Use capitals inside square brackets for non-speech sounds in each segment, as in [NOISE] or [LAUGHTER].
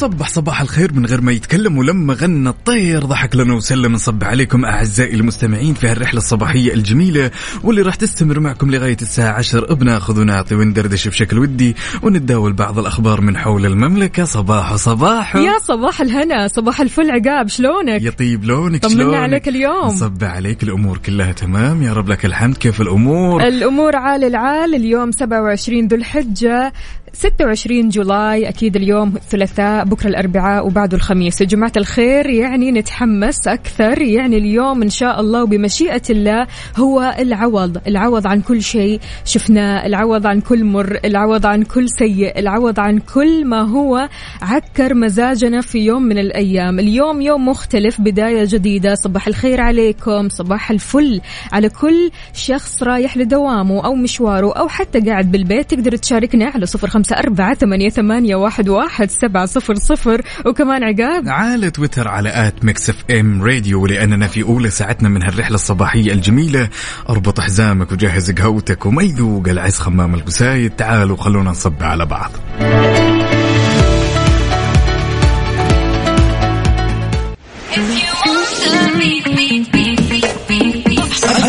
وصبح صباح الخير من غير ما يتكلم ولما غنى الطير ضحك لنا وسلم. نصب عليكم أعزائي المستمعين في هالرحلة الصباحية الجميلة واللي راح تستمر معكم لغاية الساعة 10 بناخذ ونعطي وندردش بشكل ودي ونتداول بعض الأخبار من حول المملكة. صباح صباح. يا صباح الهنا صباح الفل عقاب شلونك؟ يطيب لونك طمنا شلونك؟ عليك اليوم. نصب عليك الأمور كلها تمام؟ يا رب لك الحمد. كيف الأمور؟ الأمور عال العال. اليوم 27 ذو الحجة. 26 جولاي أكيد اليوم الثلاثاء بكرة الأربعاء وبعده الخميس. يا جماعة الخير يعني نتحمس أكثر. يعني اليوم إن شاء الله وبمشيئه الله هو العوض العوض عن كل شيء. شفناه العوض عن كل مر العوض عن كل سيء العوض عن كل ما هو عكر مزاجنا في يوم من الأيام. اليوم يوم مختلف بداية جديدة. صباح الخير عليكم صباح الفل. على كل شخص رايح لدوامه أو مشواره أو حتى قاعد بالبيت تقدر تشاركنا على صفر خمسة أربعة ثمانية, ثمانية واحد, واحد سبعة صفر صفر. وكمان عقاب. على تويتر على at Mix FM Radio ولأننا في أولى ساعتنا من هالرحلة الصباحية الجميلة. أربط حزامك وجهز قهوتك وما يذوق العز خمام الوسايد. تعالوا خلونا نصب على بعض.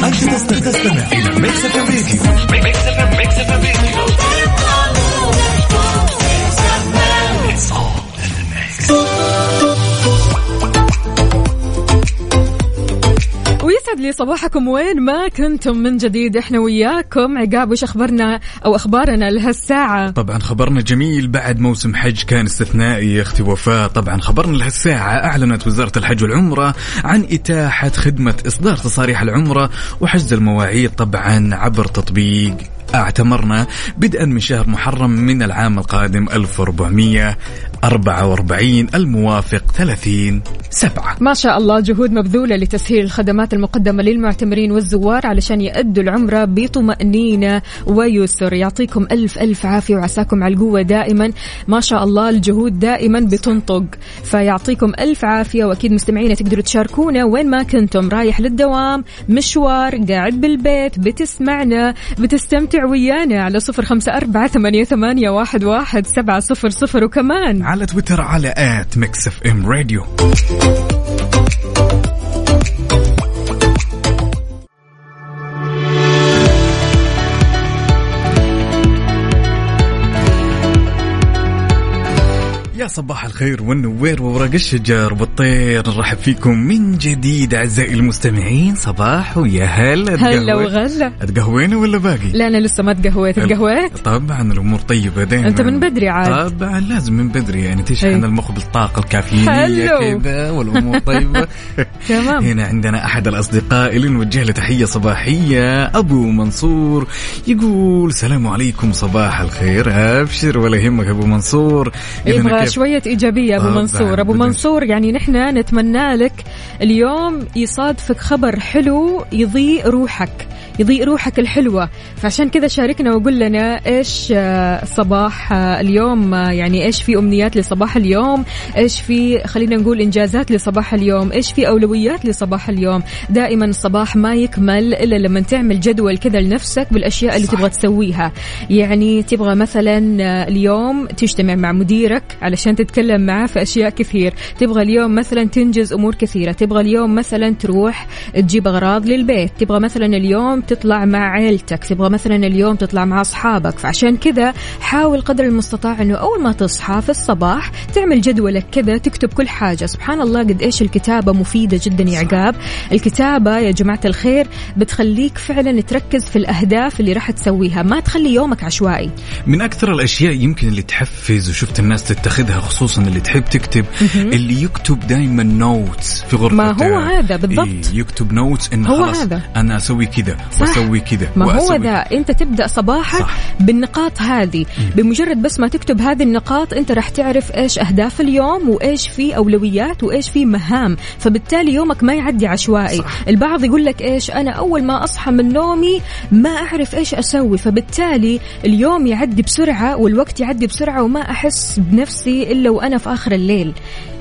أنت تستمع إلى Mix FM Radio. ويسعد لي صباحكم. وين ما كنتم من جديد إحنا وياكم. عقاب وش اخبارنا أو أخبارنا لهالساعة. طبعا خبرنا جميل بعد موسم حج كان استثنائي يا أختي وفاء طبعا خبرنا لهالساعة. أعلنت وزارة الحج والعمرة عن إتاحة خدمة إصدار تصاريح العمرة وحجز المواعيد طبعا عبر تطبيق اعتمرنا بدءا من شهر محرم من العام القادم 1444 الموافق 30 سبعة. ما شاء الله جهود مبذولة لتسهيل الخدمات المقدمة للمعتمرين والزوار علشان يأدوا العمرة بطمأنينة ويسر. يعطيكم ألف ألف عافية وعساكم على القوة دائما. ما شاء الله الجهود دائما بتنطق. فيعطيكم ألف عافية وأكيد مستمعينا تقدروا تشاركونا وين ما كنتم. رايح للدوام مشوار قاعد بالبيت بتسمعنا بتستمتع ويانا على صفر خمسة أربعة ثمانية, ثمانية واحد, واحد سبعة صفر صفر. وكمان على تويتر على at Mix FM Radio. صباح الخير والنوير وورق الشجر والطير. نرحب فيكم من جديد أعزائي المستمعين. صباح ويا هلا. هلا وغلا. تقهوينا ولا باقي؟ لا أنا لسه ما تقهويت. تقهويت؟ طبعا الأمور طيبة دائما أنت من بدري عاد. طبعا لازم من بدري. يعني تشحن أي. المخ بالطاقة الكافيينية حلو. كذا والأمور طيبة. [LAUGHS] تمام. هنا عندنا أحد الأصدقاء اللي نوجه له تحية صباحية أبو منصور. يقول السلام عليكم صباح الخير. أبشر ولا يهمك أبو منصور. يبغى كيف- شوية إيجابية أبو طبعاً، منصور. أبو منصور يعني نحن نتمنى لك اليوم يصادفك خبر حلو يضيء روحك. يضيء روحك الحلوة. فعشان كذا شاركنا وقول لنا إيش آه، صباح آه، اليوم. آه، يعني إيش في أمنيات لصباح اليوم؟ إيش في خلينا نقول إنجازات لصباح اليوم؟ إيش في أولويات لصباح اليوم؟ دائما الصباح ما يكمل إلا لما تعمل جدول كذا لنفسك بالأشياء اللي صح. تبغى تسويها. يعني تبغى مثلا اليوم تجتمع مع مديرك علشان تتكلم معاه في أشياء كثير. تبغى اليوم مثلا تنجز أمور كثيرة. تبغى اليوم مثلا تروح تجيب أغراض للبيت. تبغى مثلا اليوم تطلع مع عيلتك تبغى مثلا اليوم تطلع مع أصحابك فعشان كذا حاول قدر المستطاع إنه أول ما تصحى في الصباح تعمل جدولك كذا تكتب كل حاجة سبحان الله قد إيش الكتابة مفيدة جدا يا عقاب الكتابة يا جماعة الخير بتخليك فعلا تركز في الأهداف اللي راح تسويها ما تخلي يومك عشوائي من أكثر الأشياء يمكن اللي تحفز وشفت الناس تتخذها خصوصا اللي تحب تكتب اللي يكتب دائما notes في غرفة ما هو هذا بالضبط. إيه يكتب notes انه هو خلاص هذا. أنا أسوي كذا. وأسوي كذا ما هو ذا أنت تبدأ صباحك صح. بالنقاط هذه بمجرد بس ما تكتب هذه النقاط أنت راح تعرف إيش أهداف اليوم وإيش في أولويات وإيش في مهام فبالتالي يومك ما يعدي عشوائي. صح. البعض يقول لك إيش أنا أول ما أصحى من نومي ما أعرف إيش أسوي فبالتالي اليوم يعدي بسرعة والوقت يعدي بسرعة وما أحس بنفسي إلا وأنا في آخر الليل.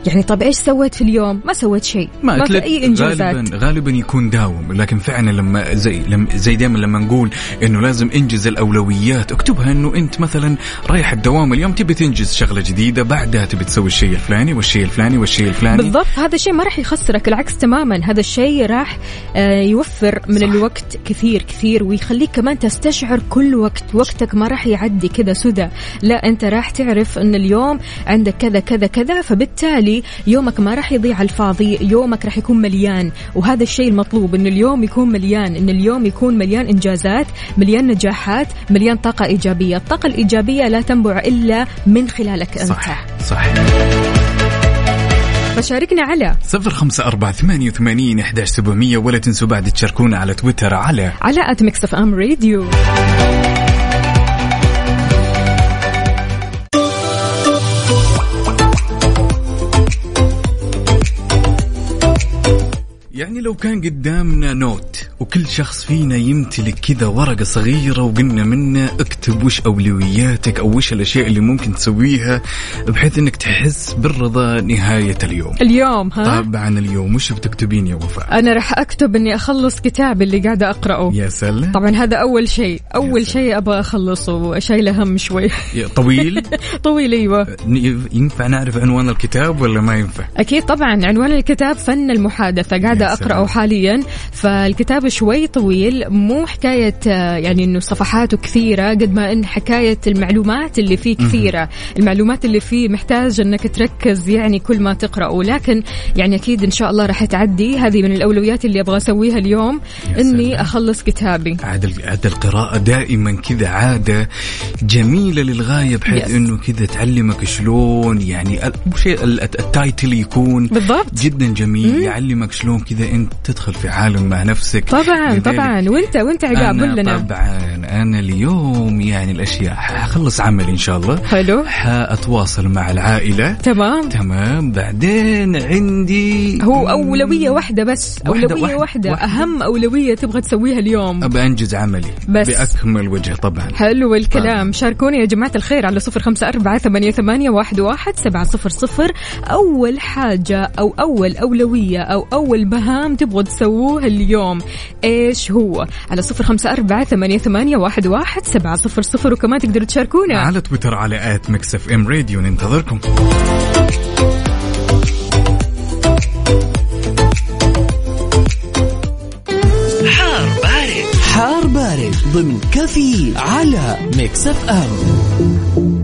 يعني طب إيش سويت في اليوم؟ ما سويت شيء. ما, ما في أي إنجازات. غالبا غالبا يكون داوم لكن فعلا لما زي لما زي دائما لما نقول إنه لازم إنجز الأولويات اكتبها إنه أنت مثلا رايح الدوام اليوم تبي تنجز شغلة جديدة بعدها تبي تسوي الشيء الفلاني والشيء الفلاني والشيء الفلاني. بالضبط هذا الشيء ما راح يخسرك العكس تماما. هذا الشيء راح آه، يوفر من صح. الوقت كثير كثير ويخليك كمان تستشعر كل وقت. وقتك ما راح يعدي كذا سدى. لا أنت راح تعرف إن اليوم عندك كذا كذا كذا فبالتالي يومك ما راح يضيع على الفاضي يومك راح يكون مليان. وهذا الشيء المطلوب إن اليوم يكون مليان إن اليوم يكون مليان إنجازات مليان نجاحات مليان طاقة إيجابية. الطاقة الإيجابية لا تنبع إلا من خلالك أنت. صح صح فشاركنا على صفر خمسة أربعة ثمانية وثمانين إحداش سبعمية ولا تنسوا بعد تشاركونا على تويتر على على Mix FM Radio. يعني لو كان قدامنا note وكل شخص فينا يمتلك كذا ورقة صغيرة وقلنا منه اكتب وش أولوياتك أو وش الأشياء اللي ممكن تسويها بحيث أنك تحس بالرضا نهاية اليوم. اليوم ها؟ طبعا اليوم. وش بتكتبين يا وفاء؟ أنا راح أكتب إني أخلص كتابي اللي قاعدة أقرأه. يا سلام. طبعا هذا أول شيء. سلام. شيء أبغى أخلصه شايله هم شوي. طويل؟ [LAUGHS] طويل أيوه. ينفع نعرف عنوان الكتاب ولا ما ينفع؟ أكيد طبعا. عنوان الكتاب فن يا اقراه سلام. حاليا. فالكتاب شوي طويل مو حكاية آه، يعني إنه صفحاته كثيرة قد ما إن حكاية المعلومات اللي فيه كثيرة. المعلومات اللي فيه محتاج إنك تركز يعني كل ما تقرأه. لكن يعني أكيد إن شاء الله راح تعدي. هذه من الأولويات اللي أبغى أسويها اليوم سلام. أخلص كتابي. عاد ال- عاد القراءة دائما كذا عادة جميلة للغاية بحيث Yes. إنه كذا تعلمك شلون يعني شيء ال- التايتل يكون بالضبط. جدا جميل يعلمك شلون كذا إنت تدخل في عالم مع نفسك. طبعا طبعا. وانت وانت عقاب قول لنا. طبعا أنا اليوم يعني الأشياء حخلص عملي إن شاء الله. حلو. حأتواصل مع العائلة. تمام. تمام. بعدين عندي هو أولوية واحدة بس. واحدة- أولوية واحدة- واحدة, واحدة. أهم أولوية تبغى تسويها اليوم. أبى أنجز عملي. بس. بأكمل وجه طبعا. حلو الكلام. شاركوني يا جماعة الخير على صفر خمسة أربعة ثمانية, ثمانية واحد, واحد سبعة صفر صفر. أول حاجة أو أول أولوية أو أول مهام تبغوا تسووها اليوم. إيش هو؟ على صفر خمسة أربعة ثمانية, ثمانية واحد, واحد سبعة صفر صفر. وكمان تقدروا تشاركونا. على تويتر على at Mix FM Radio. ننتظركم. حار بارد. حار بارد ضمن كفي على Mix FM.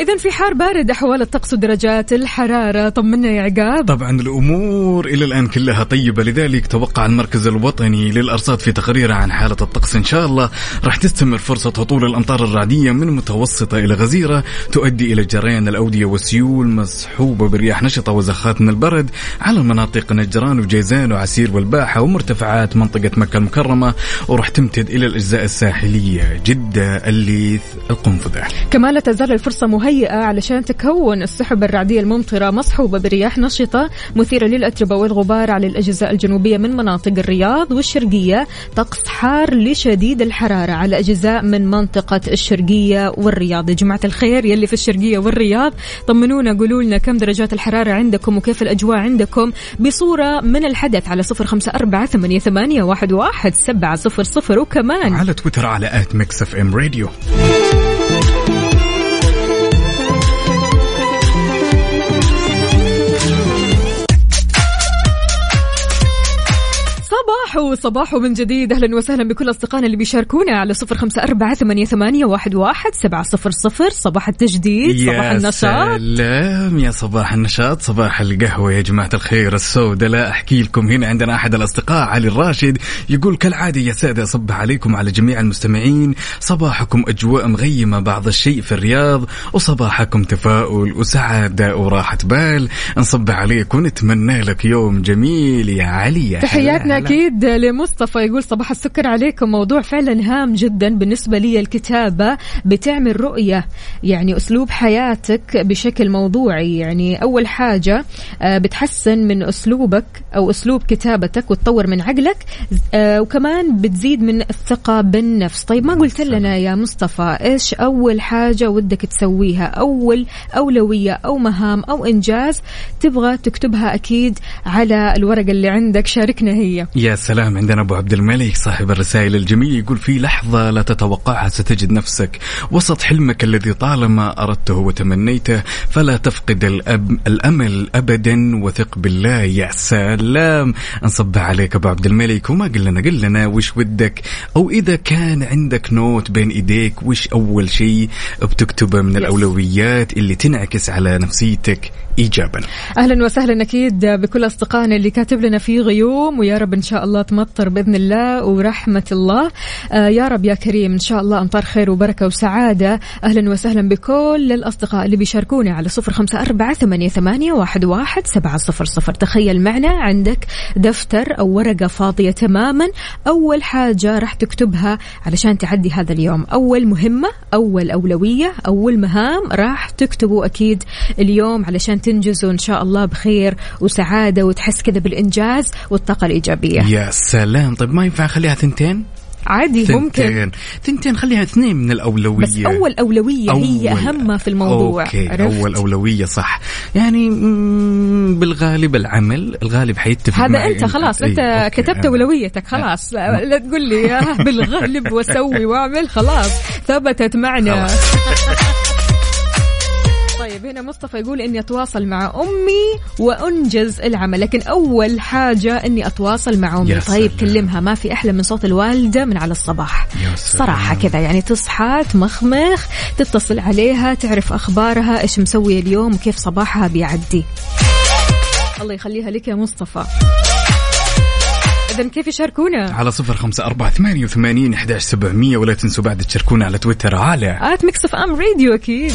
إذا في حار بارد أحوال الطقس ودرجات الحرارة. طمنا يا عقاب. طبعا الأمور إلى الآن كلها طيبة لذلك توقع المركز الوطني للأرصاد في تقريره عن حالة الطقس إن شاء الله. راح تستمر فرصة هطول الأمطار الرعدية من متوسطة إلى غزيرة تؤدي إلى جريان الأودية والسيول مصحوبه برياح نشطة وزخات من البرد على مناطق نجران وجيزان وعسير والباحة ومرتفعات منطقة مكة المكرمة. وراح تمتد إلى الأجزاء الساحلية. جدة الليث القنفذة. كمان لا تزال الفرصة مهيئة علشان تكون السحب الرعدية الممطرة مصحوبة برياح نشطة مثيرة للأتربة والغبار على الأجزاء الجنوبية من مناطق الرياض والشرقية طقس حار لشديد الحرارة على أجزاء من منطقة الشرقية والرياض. يا جماعة الخير يلي في الشرقية والرياض طمنونا قولوا لنا كم درجات الحرارة عندكم وكيف الأجواء عندكم بصورة من الحدث على صفر خمسة أربعة ثمانية واحد, واحد سبعة صفر صفر وكمان على تويتر على at Mix FM Radio. صباحو من جديد. أهلا وسهلا بكل أصدقائنا اللي بيشاركونا على صفر خمسة أربعة ثمانية, ثمانية واحد, واحد سبعة صفر صفر. صباح التجديد صباح يا النشاط. سلام يا صباح النشاط صباح القهوة يا جماعة الخير السوداء. لا أحكي لكم هنا عندنا أحد الأصدقاء علي الراشد يقول كالعادة يا سادة أصبح عليكم على جميع المستمعين. صباحكم أجواء مغيمة بعض الشيء في الرياض وصباحكم تفاؤل وسعادة وراحة بال. نصبح عليك ونتمنى لك يوم جميل يا علي يا تحياتنا. أكيد لمصطفى يقول صباح السكر عليكم. موضوع فعلا هام جدا بالنسبة لي الكتابة بتعمل رؤية يعني أسلوب حياتك بشكل موضوعي. يعني أول حاجة آه، بتحسن من أسلوبك أو أسلوب كتابتك وتطور من عقلك آه، وكمان بتزيد من الثقة بالنفس. طيب ما قلت لنا يا مصطفى إيش أول حاجة ودك تسويها؟ أول أولوية أو مهام أو إنجاز تبغى تكتبها أكيد على الورقة اللي عندك. شاركنا هي. يا سلام عندنا أبو عبد الملك صاحب الرسائل الجميله يقول في لحظة لا تتوقعها ستجد نفسك. وسط حلمك الذي طالما أردته وتمنيته فلا تفقد الأب الأمل ابدا وثق بالله يا سلام. نصب عليك أبو عبد الملك وما قل لنا قل لنا وش ودك؟ أو إذا كان عندك نوت بين إيديك وش أول شيء بتكتبه من الأولويات اللي تنعكس على نفسيتك؟ ايجابا. أهلا وسهلا أكيد بكل أصدقائنا اللي كاتب لنا في غيوم ويا رب إن شاء الله تمطر بإذن الله ورحمة الله. آه يا رب يا كريم إن شاء الله أمطار خير وبركة وسعادة. أهلا وسهلا بكل الأصدقاء اللي بيشاركونا على صفر خمسة أربعة ثمانية, ثمانية واحد, واحد سبعة صفر صفر. تخيل معنا عندك دفتر أو ورقة فاضية تماما. أول حاجة راح تكتبها علشان تعدي هذا اليوم. أول مهمة أول أولوية أول مهام راح تكتبوا أكيد اليوم علشان تنجزوا ان شاء الله بخير وسعادة وتحس كذا بالإنجاز والطاقة الإيجابية. يا سلام. طيب ما ينفع أخليها ثنتين؟ عادي ممكن. ثنتين. ثنتين خليها اثنين من الأولوية. بس أول أولوية هي أول- أهم ما في الموضوع. okay عرفت؟ أول أولوية صح. يعني بالغالب العمل الغالب حيتفق هذا أنت خلاص أي، أنت okay، كتبت هذا. أولويتك خلاص. لا, لا تقول لي آه بالغالب واسوي واعمل خلاص. ثبتت معنا. طيب هنا مصطفى يقول إني أتواصل مع أمي وأنجز العمل لكن أول حاجة إني أتواصل مع أمي طيب. كلمها ما في أحلى من صوت الوالدة من على الصباح. صراحة كذا يعني تصحى تمخمخ تتصل عليها تعرف أخبارها إيش مسويه اليوم وكيف صباحها بيعدي الله يخليها لك يا مصطفى إذا كيف يشاركونا؟ على صفر خمسة أربعة ثمانية وثمانين أحداش سبعمية ولا تنسوا بعد تشاركونا على تويتر على at Mix FM Radio أكيد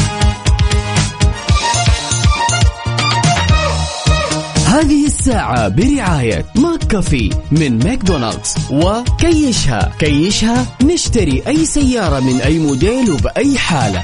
هذه الساعة برعاية McCafé من ماكدونالدز. وكيشها. كيشها نشتري أي سيارة من أي موديل وبأي حالة.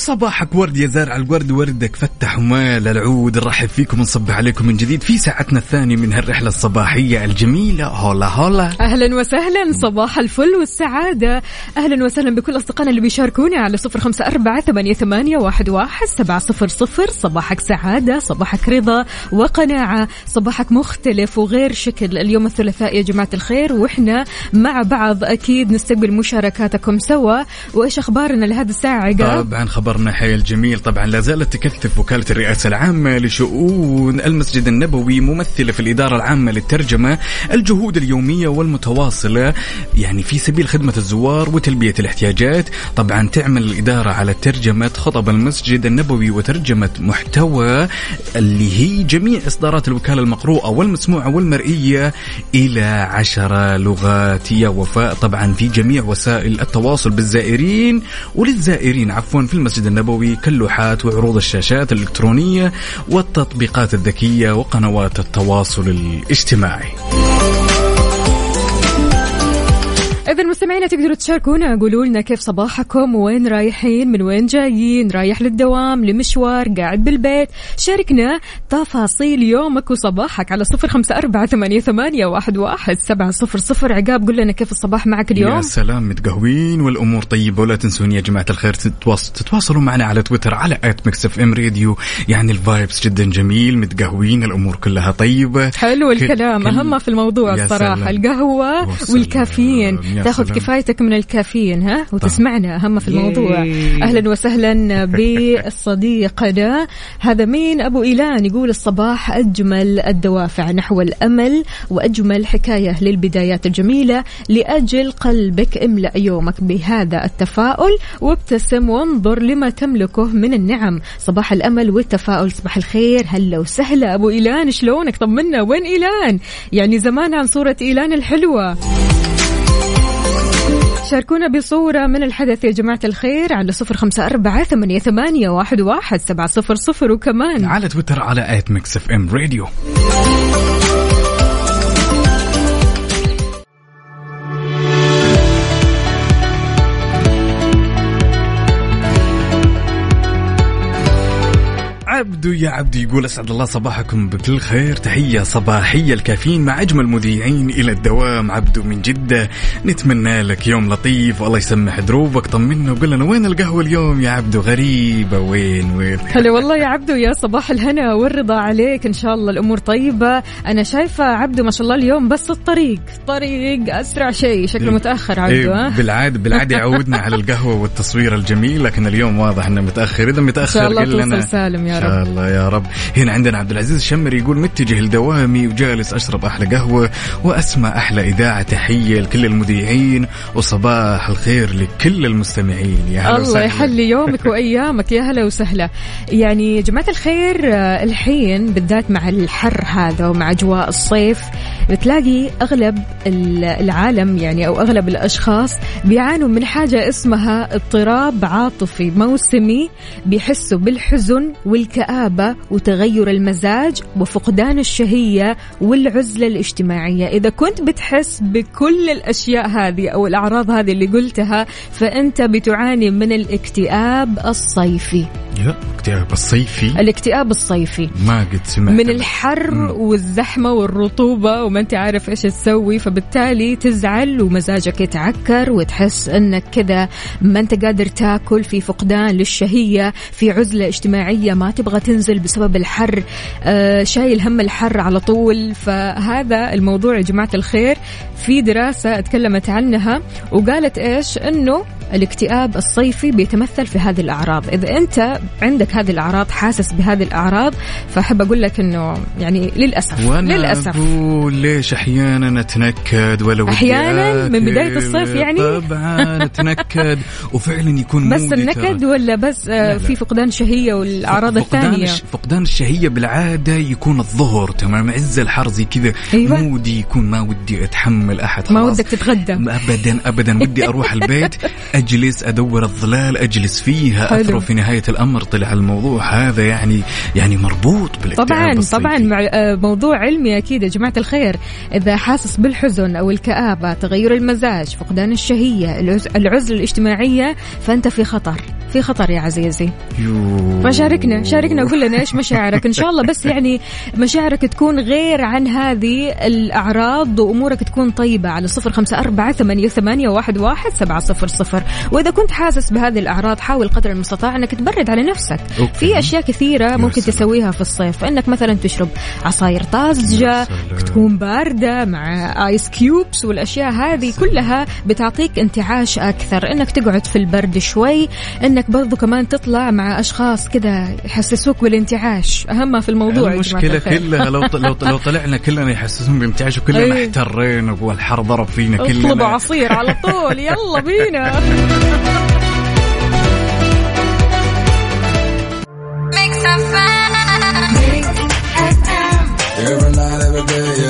وصباحك ورد يا زارع الورد وردك فتح ومال العود نرحب فيكم ونصبح عليكم من جديد في ساعتنا الثانية من هالرحلة الصباحية الجميلة. هولا هولا أهلا وسهلا صباح الفل والسعادة. أهلا وسهلا بكل أصدقائنا اللي بيشاركونا على صفر خمسة أربعة ثمانية, ثمانية واحد, واحد سبعة صفر صفر صباحك سعادة صباحك رضا وقناعة صباحك مختلف وغير شكل. اليوم الثلاثاء يا جماعة الخير وإحنا مع بعض أكيد نستقبل مشاركاتكم سوا. وإيش أخبارنا لهذه الساعة عقاب؟ طبعا خبرنا حيل جميل طبعا لا زالت تكثف وكالة الرئاسة العامة لشؤون المسجد النبوي ممثلة في الإدارة العامة للترجمة الجهود اليومية والمتواصلة يعني في سبيل خدمة الزوار وتلبية الاحتياجات. طبعا تعمل الإدارة على ترجمة خطب المسجد النبوي وترجمة محتوى اللي هي جميع إصدارات الوكالة المقروءة والمسموعة والمرئية إلى عشر لغات. يا وفاء. طبعا في جميع وسائل التواصل بالزائرين وللزائرين عفوا في المسجد النبوي كاللوحات وعروض الشاشات الإلكترونية والتطبيقات الذكية وقنوات التواصل الاجتماعي. مستمعينا تقدروا تشاركونا. قولوا لنا كيف صباحكم وين رايحين من وين جايين رايح للدوام لمشوار قاعد بالبيت. شاركنا تفاصيل يومك وصباحك على صفر خمسة أربعة ثمانية, ثمانية واحد, واحد سبعة صفر صفر. عقاب قول لنا كيف الصباح معك اليوم؟ يا سلام متقهوين والأمور طيبة ولا تنسون يا جماعة الخير تتواصل تتواصلوا معنا على تويتر على at Mix FM Radio يعني ال vibes جدا جميل متقهوين الأمور كلها طيبة. حلو كل- الكلام. كل- أهم في الموضوع الصراحة. القهوة. والكافيين. يا تاخذ سلام. كفايتك من الكافيين ها؟ وتسمعنا أهم في الموضوع. yay. أهلا وسهلا [LAUGHS] بصديقنا. هذا مين؟ أبو إيلان يقول الصباح أجمل الدوافع نحو الأمل وأجمل حكاية للبدايات الجميلة. لأجل قلبك املأ يومك بهذا التفاؤل وابتسم وانظر لما تملكه من النعم. صباح الأمل والتفاؤل صباح الخير. هلا وسهلا. أبو إيلان شلونك؟ طمنا. وين إيلان؟ يعني زمان عن صورة إيلان الحلوة. شاركونا بصورة من الحدث يا جماعة الخير على صفر خمسة أربعة ثمانية, ثمانية واحد, واحد سبعة صفر صفر وكمان. على تويتر على at Mix FM Radio. عبدو يا عبدو يقول أسعد الله صباحكم بكل خير. تحية صباحية الكافيين مع أجمل مذيعين إلى الدوام. عبدو من جدة نتمنى لك يوم لطيف والله يسمح دروبك. طمنا وقول لنا وين القهوة اليوم يا عبدو غريبة. وين وين؟ هلا والله يا عبدو يا صباح الهنا والرضا عليك. إن شاء الله الأمور طيبة. أنا شايفة عبدو ما شاء الله اليوم بس الطريق. طريق أسرع شيء. شكله متأخر عبدو إيه بالعاده بالعادة يعودنا على القهوة والتصوير الجميل لكن اليوم واضح إنه متأخر. إذا متاخر إن شاء الله توصل سالم يا رب. الله يا رب. هنا عندنا عبد العزيز الشمري يقول متجه لدوامي وجالس أشرب أحلى قهوة وأسمع أحلى إذاعة. تحية لكل المذيعين وصباح الخير لكل المستمعين. يا هلا الله. يحلي يومك وأيامك. يا هلا وسهلا. يعني يا جماعة الخير آه، الحين بالذات مع الحر هذا ومع أجواء الصيف بتلاقي أغلب ال- العالم يعني أو أغلب الأشخاص بيعانوا من حاجة اسمها اضطراب عاطفي موسمي بيحسوا بالحزن والكآبة وتغير المزاج وفقدان الشهية والعزلة الاجتماعية. إذا كنت بتحس بكل الأشياء هذه أو الأعراض هذه اللي قلتها فأنت بتعاني من الاكتئاب الصيفي. يا اكتئاب الصيفي؟ الاكتئاب الصيفي. ما قد سمعت من الحر والزحمة والرطوبة وما أنت عارف إيش تسوي فبالتالي تزعل ومزاجك يتعكر وتحس إنك كذا ما أنت قادر تاكل في فقدان للشهية في عزلة اجتماعية ما تبغى تنزل بسبب الحر آه شايل هم الحر على طول. فهذا الموضوع يا جماعة الخير في دراسة أتكلمت عنها وقالت إيش؟ إنه الاكتئاب الصيفي بيتمثل في هذه الأعراض إذا أنت عندك هذه الأعراض حاسس بهذه الأعراض فأحب أقول لك أنه يعني للأسف وأنا للأسف أقول ليش أحيانا أتنكد ولا ودي أحياناً من. بداية الصيف يعني؟ طبعا أتنكد [LAUGHS] وفعلا يكون بس النكد. ولا بس آه، لا، لا. في فقدان شهية والأعراض فقدان الثانية فقدان الشهية بالعادة يكون الظهر تمام عز الحر زي كذا أيوة. مودي يكون ما ودي أتحمل أحد ما خلاص. ودك تتغدى ابدا ابدا ودي أروح البيت [LAUGHS] أجلس أدور الظلال أجلس فيها حلو. اثرو في نهاية الأمر طلع الموضوع هذا يعني يعني مربوط بالإكتئاب طبعا الصيفي. طبعا مع آه، موضوع علمي أكيد يا جماعة الخير إذا حاسس بالحزن أو الكآبة تغير المزاج فقدان الشهية العز- العزلة الاجتماعية فأنت في خطر في خطر يا عزيزي. فشاركنا شاركنا وقول لنا إيش مشاعرك إن شاء الله بس يعني مشاعرك تكون غير عن هذه الأعراض وأمورك تكون طيبة على صفر خمسة أربعة ثمانية, واحد, واحد سبعة صفر صفر وإذا كنت حاسس بهذه الأعراض حاول قدر المستطاع أنك تبرد على نفسك أوكي. في أشياء كثيرة ممكن. تسويها في الصيف إنك مثلا تشرب عصاير طازجة. تكون باردة مع ice cubes والأشياء هذه كلها بتعطيك انتعاش أكثر إنك تقعد في البرد شوي إنك برضو كمان تطلع مع أشخاص كذا يحسسوك بالانتعاش أهم في الموضوع الخير. كلها لو لو لو طلعنا كلنا يحسسون بانتعاش وكلنا أي. احترينا والحر ضرب فينا اطلبوا كلنا عصير على طول يلا بينا [LAUGHS] Every night, every day, and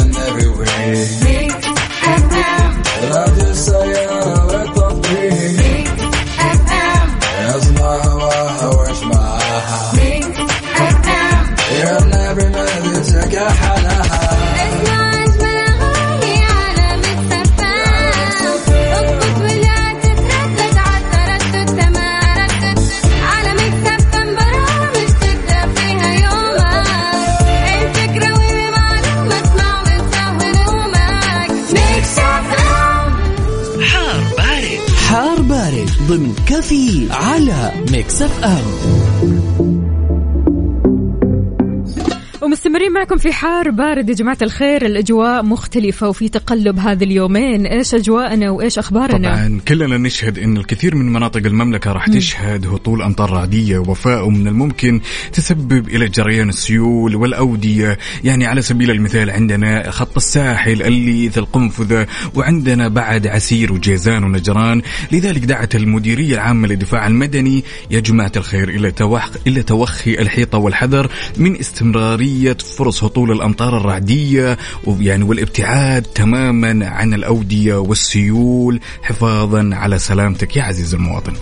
كافيين على Mix FM. ومستمرين معكم في حار بارد. يا جماعة الخير الأجواء مختلفة وفي تقلب هذه اليومين. إيش أجواءنا وإيش أخبارنا؟ طبعا كلنا نشهد إن الكثير من مناطق المملكة راح تشهد هطول أمطار رعدية يا وفاء ومن الممكن تسبب إلى جريان السيول والأودية. يعني على سبيل المثال عندنا خط الساحل اللي ذا القنفذة وعندنا بعد عسير وجيزان ونجران. لذلك دعت المديرية العامة للدفاع المدني يا جماعة الخير إلى توخي الحيطة والحذر من استمرارية فرص هطول الأمطار الرعدية ويعني والابتعاد تماما عن الأودية والسيول حفاظا على سلامتك يا عزيزي المواطن.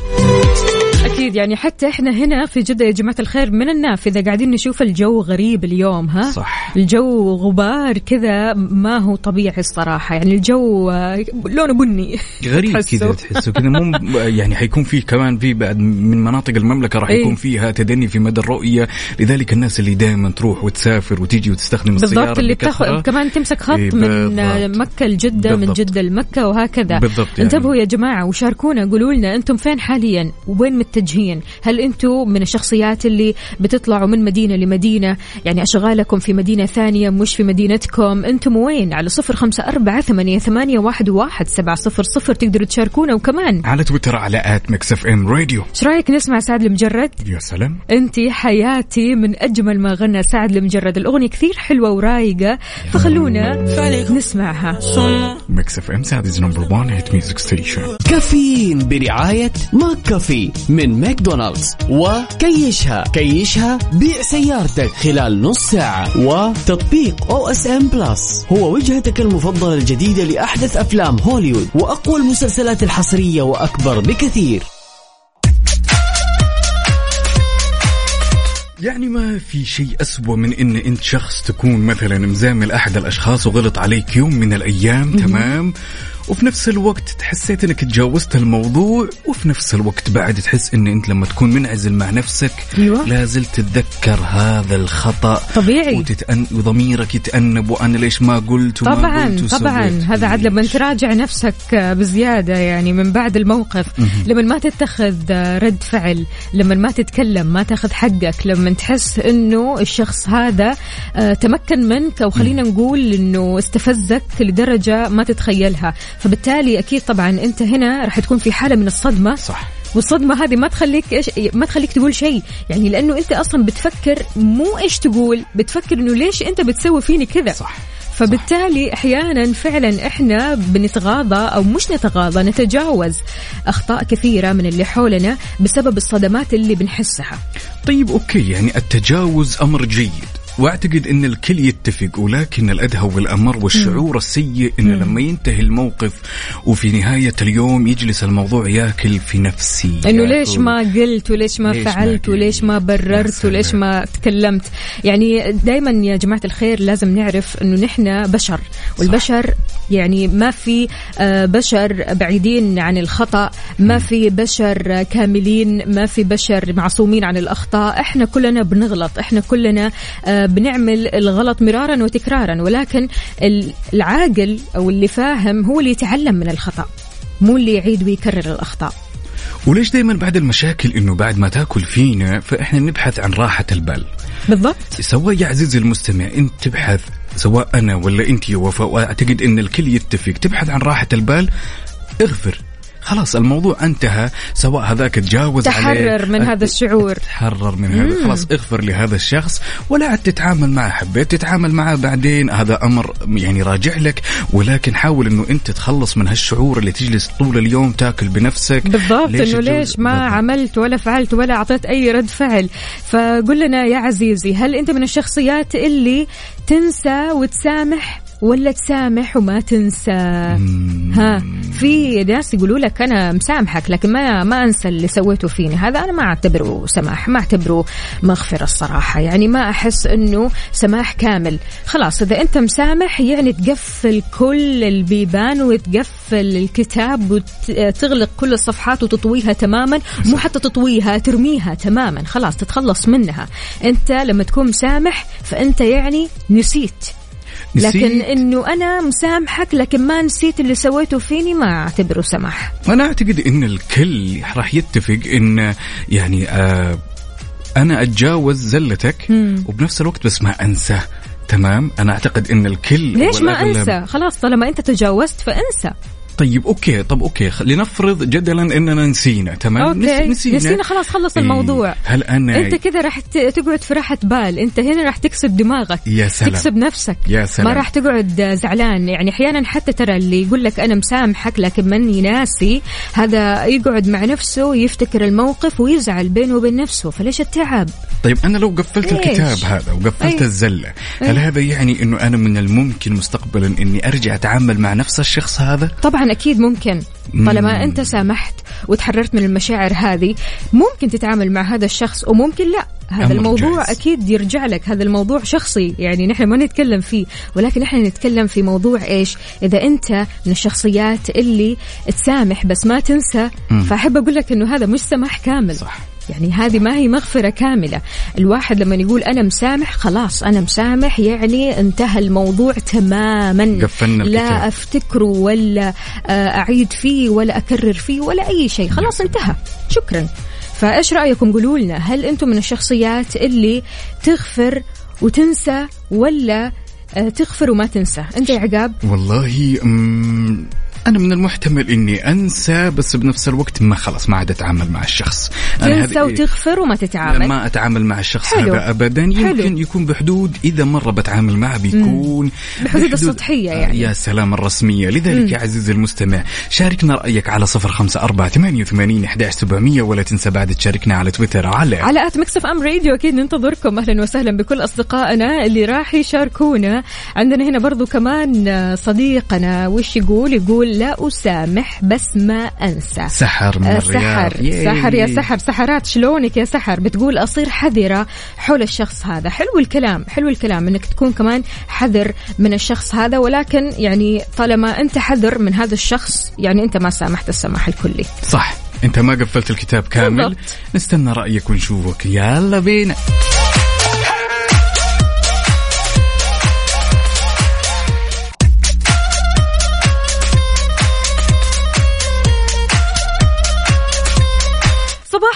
أكيد يعني حتى إحنا هنا في جدة يا جماعة الخير من النافذة قاعدين نشوف الجو غريب اليوم ها صح. الجو غبار كذا ما هو طبيعي الصراحة يعني الجو آه، لونه بني غريب. كذا تحسه كذا مو يعني حيكون في كمان في بعد من مناطق المملكة راح إيه. يكون فيها تدني في مدى الرؤية لذلك الناس اللي دائما تروح وتسافر وتيجي وتستخدم السيارة بالضبط اللي. بتاخذ كمان تمسك خط إيه، من. مكة لجدة من. جدة لمكة وهكذا بالضبط يعني. انتبهوا يا جماعة وشاركونا قولوا لنا أنتم فين حاليا وين متجهين هل أنتم من الشخصيات اللي بتطلعوا من مدينة لمدينة؟ يعني أشغالكم في مدينة ثانية مش في مدينتكم. أنتم وين؟ على صفر خمسة أربعة ثمانية, ثمانية واحد, واحد سبعة صفر صفر. تقدروا تشاركونا. وكمان على تويتر على at Mix FM Radio إيش رأيك نسمع سعد المجرد؟ يا سلام. انتي حياتي من أجمل ما غنى سعد المجرد. الأغنية كثير حلوة ورايقة. فخلونا نسمعها. Mix FM Saudi's number 1 hit music station كافيين برعاية McCafé من ماكدونالدز وكيشها. كيشها بيع سيارتك خلال نص ساعة. وتطبيق OSN Plus. هو وجهتك المفضلة الجديدة لأحدث أفلام هوليوود وأقوى المسلسلات الحصرية وأكبر بكثير. يعني ما في شيء أسوأ من إن أنت شخص تكون مثلا مزامل أحد الأشخاص وغلط عليك يوم من الأيام تمام؟ وفي نفس الوقت تحسيت إنك تجاوزت الموضوع وفي نفس الوقت بعد تحس ان أنت لما تكون منعزل مع نفسك أيوة. لازلت تتذكر هذا الخطأ طبيعي. وتتأن... وضميرك يتأنب وأنا ليش ما قلت وما طبعا قلت طبعا. هذا عاد لما تراجع نفسك بزيادة يعني من بعد الموقف لما ما تتخذ رد فعل لما ما تتكلم ما تاخذ حقك لما تحس إنه الشخص هذا آه، تمكن منك أو خلينا نقول إنه استفزك لدرجة ما تتخيلها فبالتالي أكيد طبعا أنت هنا راح تكون في حالة من الصدمة. صح. والصدمة هذه ما تخليك إيش ما تخليك تقول شيء. يعني لأنه أنت أصلا بتفكر مو إيش تقول بتفكر إنه ليش أنت بتسوي فيني كذا. صح. فبالتالي أحيانا فعلا إحنا بنتغاضى أو مش نتغاضى نتجاوز أخطاء كثيرة من اللي حولنا بسبب الصدمات اللي بنحسها. طيب أوكي يعني التجاوز أمر جيد. واعتقد إن الكل يتفق ولكن الأدهى والأمر والشعور السيء انه لما ينتهي الموقف وفي نهاية اليوم يجلس الموضوع ياكل في نفسي إنه. ليش ما قلت وليش ما ليش ما فعلت قلت؟ وليش ما بررت وليش. ما تكلمت يعني دائما يا جماعة الخير لازم نعرف إنه نحن بشر والبشر يعني ما في آه، بشر بعيدين عن الخطأ ما في بشر كاملين ما في بشر معصومين عن الأخطاء إحنا كلنا بنغلط إحنا كلنا آه، بنعمل الغلط مرارا وتكرارا ولكن ال- العاقل أو اللي فاهم هو اللي يتعلم من الخطأ مو اللي يعيد ويكرر الأخطاء. وليش دائما بعد المشاكل إنه بعد ما تأكل فينا فإحنا نبحث عن راحة البال؟ بالضبط. سواء يا عزيزي المستمع إنت تبحث سواء أنا ولا إنت يا وفاء وأعتقد إن الكل يتفق تبحث عن راحة البال اغفر. خلاص الموضوع انتهى. سواء هذاك تجاوز عليه تحرر من هذا الشعور. تحرر من هذا. خلاص اغفر لهذا الشخص ولا عاد تتعامل معه. حبيت تتعامل معه بعدين هذا أمر يعني راجع لك. ولكن حاول إنه أنت تخلص من هالشعور اللي تجلس طول اليوم تاكل بنفسك. بالضبط إنه الجو- ليش ما بالضبط. عملت ولا فعلت ولا أعطيت أي رد فعل. فقل لنا يا عزيزي هل أنت من الشخصيات اللي تنسى وتسامح ولا تسامح وما تنسى. ها في ناس يقولوا لك أنا مسامحك لكن ما ما أنسى اللي سويته فيني. هذا أنا ما أعتبره سماح ما أعتبره مغفرة الصراحة. يعني ما أحس إنه سماح كامل. خلاص إذا أنت مسامح يعني تقفل كل البيبان وتقفل الكتاب وتغلق كل الصفحات وتطويها تماما. مو حتى تطويها ترميها تماما. خلاص تتخلص منها. أنت لما تكون مسامح فأنت يعني نسيت. لكن نسيت؟ إنه أنا مسامحك لكن ما نسيت اللي سويته فيني ما أعتبره سمح أنا أعتقد إن الكل راح يتفق إن يعني آه أنا أتجاوز زلتك مم. وبنفس الوقت بس ما أنسى. تمام؟ أنا أعتقد إن الكل ليش ما أنسى؟ خلاص طالما أنت تجاوزت فأنسى. طيب okay. طب okay. لنفرض جدلا إننا نسينا تمام؟ okay. نسينا, نسينا خلاص خلص إيه، الموضوع. هل أنا أنت كذا راح تقعد في راحة بال. أنت هنا راح تكسب دماغك. يا سلام. تكسب نفسك. يا سلام. ما راح تقعد زعلان. يعني أحيانا حتى ترى اللي يقول لك أنا مسامحك لكن ماني ناسي هذا يقعد مع نفسه يفتكر الموقف ويزعل بينه وبين نفسه. فليش التعب؟ طيب أنا لو قفلت ليش؟ الكتاب هذا وقفلت أي. الزلة هل أي. هذا يعني إنه أنا من الممكن مستقبلا إني أرجع أتعامل مع نفس الشخص هذا؟ طبعا أكيد ممكن مم. طالما أنت سامحت وتحررت من المشاعر هذه ممكن تتعامل مع هذا الشخص وممكن لا هذا الموضوع جائز. أكيد يرجع لك هذا الموضوع شخصي يعني نحن ما نتكلم فيه ولكن إحنا نتكلم في موضوع إيش إذا أنت من الشخصيات اللي تسامح بس ما تنسى. فأحب أقول لك إنه هذا مش سماح كامل صح. يعني هذه ما هي مغفرة كاملة. الواحد لما يقول أنا مسامح خلاص أنا مسامح يعني انتهى الموضوع تماما. قفلنا الكتاب. لا أفتكره ولا آه، أعيد فيه ولا أكرر فيه ولا أي شيء. خلاص انتهى. شكرا. فإيش رأيكم؟ قولوا لنا هل أنتم من الشخصيات اللي تغفر وتنسى ولا تغفر وما تنسى. أنت يا عقاب. والله أمم، أنا من المحتمل إني أنسى بس بنفس الوقت ما خلاص ما عاد أتعامل مع الشخص. تنسى وتغفر وما تتعامل. ما أتعامل مع الشخص حلو. هذا ابدا. يمكن حلو. يكون بحدود إذا مرة بتعامل معه بيكون بحدود السطحية يعني. يا سلام الرسمية. لذلك يا عزيزي المستمع شاركنا رأيك على صفر خمسة أربعة ثمانية وثمانين سبعمية ولا تنسى بعد تشاركنا على تويتر على على at Mix FM Radio. أكيد ننتظركم. أهلا وسهلا بكل أصدقائنا اللي راح يشاركونا. عندنا هنا برضو كمان صديقنا وش يقول؟ يقول لا أسامح بس ما أنسى. سحر من آه، الرياض. سحر. ياي. سحر يا سحر. سحرات شلونك يا سحر؟ بتقول أصير حذرة حول الشخص هذا. حلو الكلام حلو الكلام إنك تكون كمان حذر من الشخص هذا ولكن يعني طالما أنت حذر من هذا الشخص يعني أنت ما سامحت السماح الكلي. صح. أنت ما قفلت الكتاب كامل. بالضبط. نستنى رأيك ونشوفك. يلا بينا.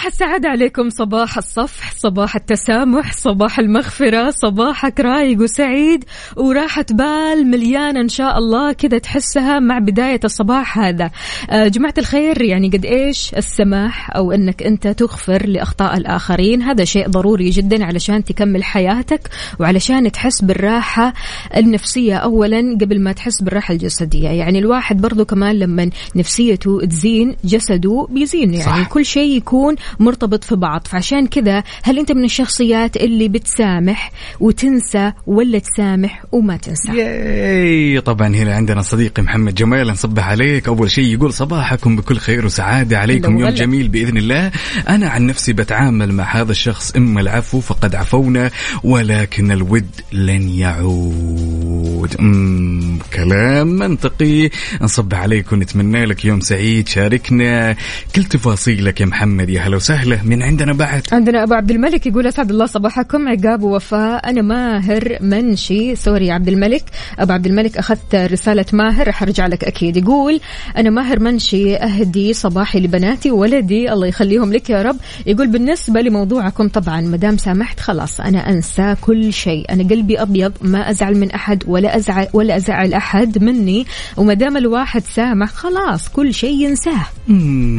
صباح السعادة عليكم صباح الصفح صباح التسامح صباح المغفرة صباحك رايق وسعيد وراحة بال مليانة إن شاء الله كذا تحسها مع بداية الصباح هذا آه، جماعة الخير يعني قد إيش السماح أو أنك أنت تغفر لأخطاء الآخرين هذا شيء ضروري جدا علشان تكمل حياتك وعلشان تحس بالراحة النفسية أولا قبل ما تحس بالراحة الجسدية يعني الواحد برضو كمان لما نفسيته تزين جسده بيزين يعني صح. صح. كل شيء يكون مرتبط في بعض. فعشان كذا هل أنت من الشخصيات اللي بتسامح وتنسى ولا تسامح وما تنسى؟ ياي طبعا هنا عندنا صديقي محمد جمال. نصبح عليك. أول شيء يقول صباحكم بكل خير وسعادة عليكم يوم. جميل بإذن الله. أنا عن نفسي بتعامل مع هذا الشخص إما العفو فقد عفونا ولكن الود لن يعود. أمم كلام منطقي. نصبح عليك ونتمنى لك يوم سعيد. شاركنا. كل تفاصيلك يا محمد يا هلا وسهلا من عندنا بعد. عندنا أبو عبد الملك يقول أسعد الله صباحكم. عقاب ووفاء أنا ماهر منشي. سوري عبد الملك. أبو عبد الملك أخذت رسالة ماهر. رح ارجع لك أكيد. يقول أنا ماهر منشي. أهدي صباحي لبناتي وولدي. الله يخليهم لك يا رب. يقول بالنسبة لموضوعكم طبعا ما دام سامحت خلاص أنا أنسى كل شيء. أنا قلبي أبيض ما أزعل من أحد ولا ازعل ولا أزعل أحد مني. وما دام الواحد سامح خلاص كل شيء ينساه.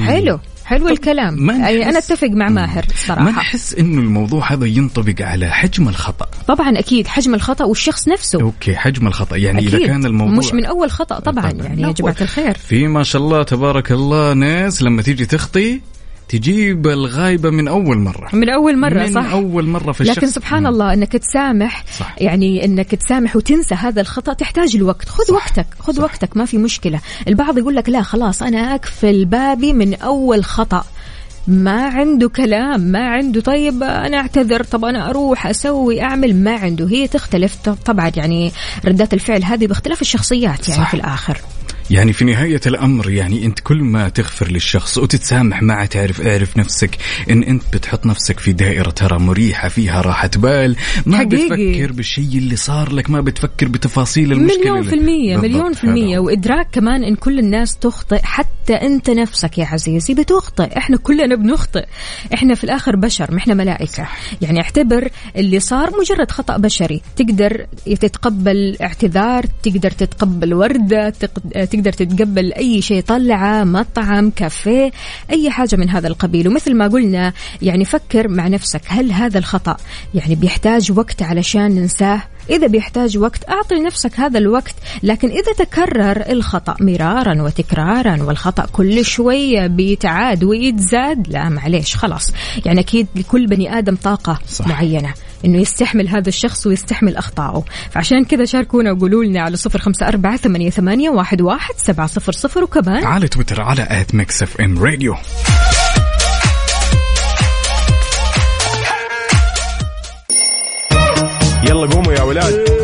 حلو. حلو الكلام. ما يعني أنا أتفق مع ماهر ما صراحة نحس إنه الموضوع هذا ينطبق على حجم الخطأ؟ طبعا أكيد حجم الخطأ والشخص نفسه. أوكي حجم الخطأ. يعني أكيد. اذا كان الموضوع مش من أول خطأ طبعا, طبعاً. يعني يا جماعة الخير. في ما شاء الله تبارك الله ناس لما تيجي تخطي تجيب الغايبة من أول مرة. من أول مرة من صح. أول مرة في الشخص. لكن سبحان الله إنك تسامح صح. يعني إنك تسامح وتنسى هذا الخطأ تحتاج الوقت. خذ صح. وقتك خذ صح. وقتك ما في مشكلة. البعض يقول لك لا خلاص أنا أقفل بابي من أول خطأ. ما عنده كلام ما عنده طيب أنا أعتذر طب أنا أروح أسوي أعمل ما عنده. هي تختلف. طبعا يعني ردات الفعل هذه باختلاف الشخصيات يعني صح. في الآخر. يعني في نهاية الأمر يعني أنت كل ما تغفر للشخص وتتسامح معه تعرف اعرف نفسك أن أنت بتحط نفسك في دائرة ترى مريحة فيها راحة بال. ما حقيقي. بتفكر بالشيء اللي صار لك ما بتفكر بتفاصيل المشكلة مليون في المية مليون في المية. وإدراك كمان إن كل الناس تخطئ حتى أنت نفسك يا عزيزي بتخطئ. إحنا كلنا بنخطئ. إحنا في الآخر بشر ما إحنا ملائكة. يعني اعتبر اللي صار مجرد خطأ بشري. تقدر تتقبل اعتذار تقدر تتقبل وردة تق- تقدر تتقبل أي شيء طلعة مطعم كافيه أي حاجة من هذا القبيل ومثل ما قلنا يعني فكر مع نفسك هل هذا الخطأ يعني بيحتاج وقت علشان ننساه إذا بيحتاج وقت أعطي لنفسك هذا الوقت لكن إذا تكرر الخطأ مرارا وتكرارا والخطأ كل شوية بيتعاد ويتزاد لا معليش خلاص يعني أكيد لكل بني آدم طاقة صح. صح. معينة إنه يستحمل هذا الشخص ويستحمل أخطائه. فعشان كذا شاركونا وقولوا لنا على صفر خمسة أربعة ثمانية, ثمانية واحد, واحد سبعة صفر صفر وكمان على تويتر على at Mix FM Radio يلا قوموا يا ولاد.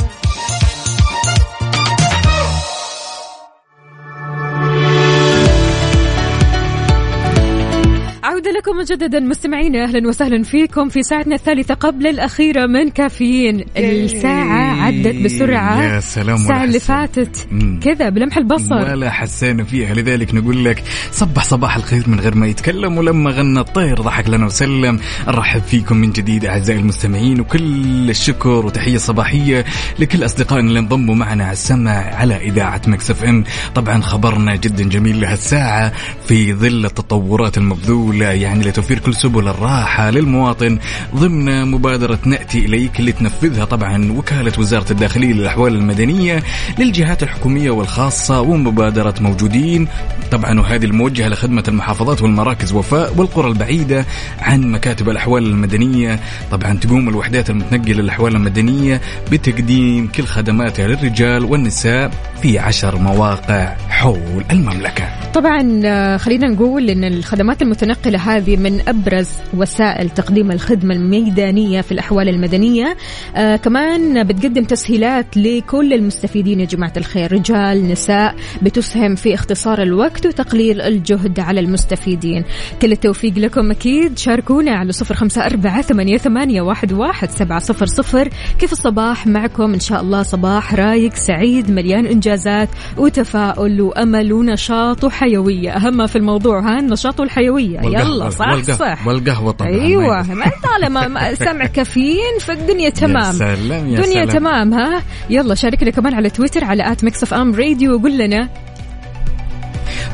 لكم مجددا مستمعينا أهلا وسهلا فيكم في ساعتنا الثالثة قبل الأخيرة من كافيين. الساعة عدت بسرعة. يا سلام الساعة ولا اللي. فاتت. كذا بلمح البصر. ولا حسينا فيها. لذلك نقول لك صبح صباح الخير من غير ما يتكلم ولما غنى الطير ضحك لنا وسلم. نرحب فيكم من جديد أعزائي المستمعين وكل الشكر وتحية صباحية لكل أصدقائنا اللي انضموا معنا على السمع على إذاعة Mix FM. طبعا خبرنا جدا جميل لهالساعة في ظل التطورات المبذولة يعني لتوفير كل سبل الراحة للمواطن ضمن مبادرة نأتي إليك اللي تنفذها طبعا وكالة وزارة الداخلية للأحوال المدنية للجهات الحكومية والخاصة ومبادرة موجودين. طبعا وهذه الموجهة لخدمة المحافظات والمراكز وفاء والقرى البعيدة عن مكاتب الأحوال المدنية. طبعا تقوم الوحدات المتنقلة للأحوال المدنية بتقديم كل خدماتها للرجال والنساء. في عشر مواقع حول المملكة. طبعا آه، خلينا نقول إن الخدمات المتنقلة هذه من أبرز وسائل تقديم الخدمة الميدانية في الأحوال المدنية. آه كمان بتقدم تسهيلات لكل المستفيدين يا جماعة الخير رجال نساء بتسهم في اختصار الوقت وتقليل الجهد على المستفيدين. كل التوفيق لكم أكيد. شاركونا على صفر أربعة ثمانية, ثمانية واحد, سبعة صفر صفر. كيف الصباح معكم؟ إن شاء الله صباح رايق سعيد مليان إنجازات وتفاؤل وأمل ونشاط وحيوية. أهم ما في الموضوع ها النشاط والحيوية. يلا صح والقهوة, صح. والقهوة طبعا. أيوه ما طالما ما سمع [LAUGHS] كافيين فالدنيا تمام. يا سلام يا دنيا سلام. تمام ها. يلا شاركنا كمان على تويتر على at Mix FM Radio وقول لنا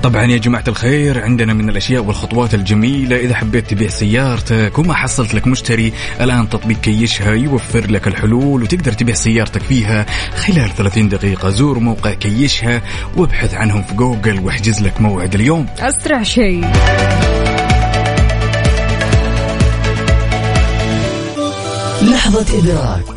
طبعا يا جماعة الخير عندنا من الأشياء والخطوات الجميلة إذا حبيت تبيع سيارتك وما حصلت لك مشتري الآن تطبيق كيشها يوفر لك الحلول وتقدر تبيع سيارتك فيها. خلال 30 دقيقة زور موقع كيشها وابحث عنهم في جوجل واحجز لك موعد اليوم. أسرع شيء. لحظة إدراك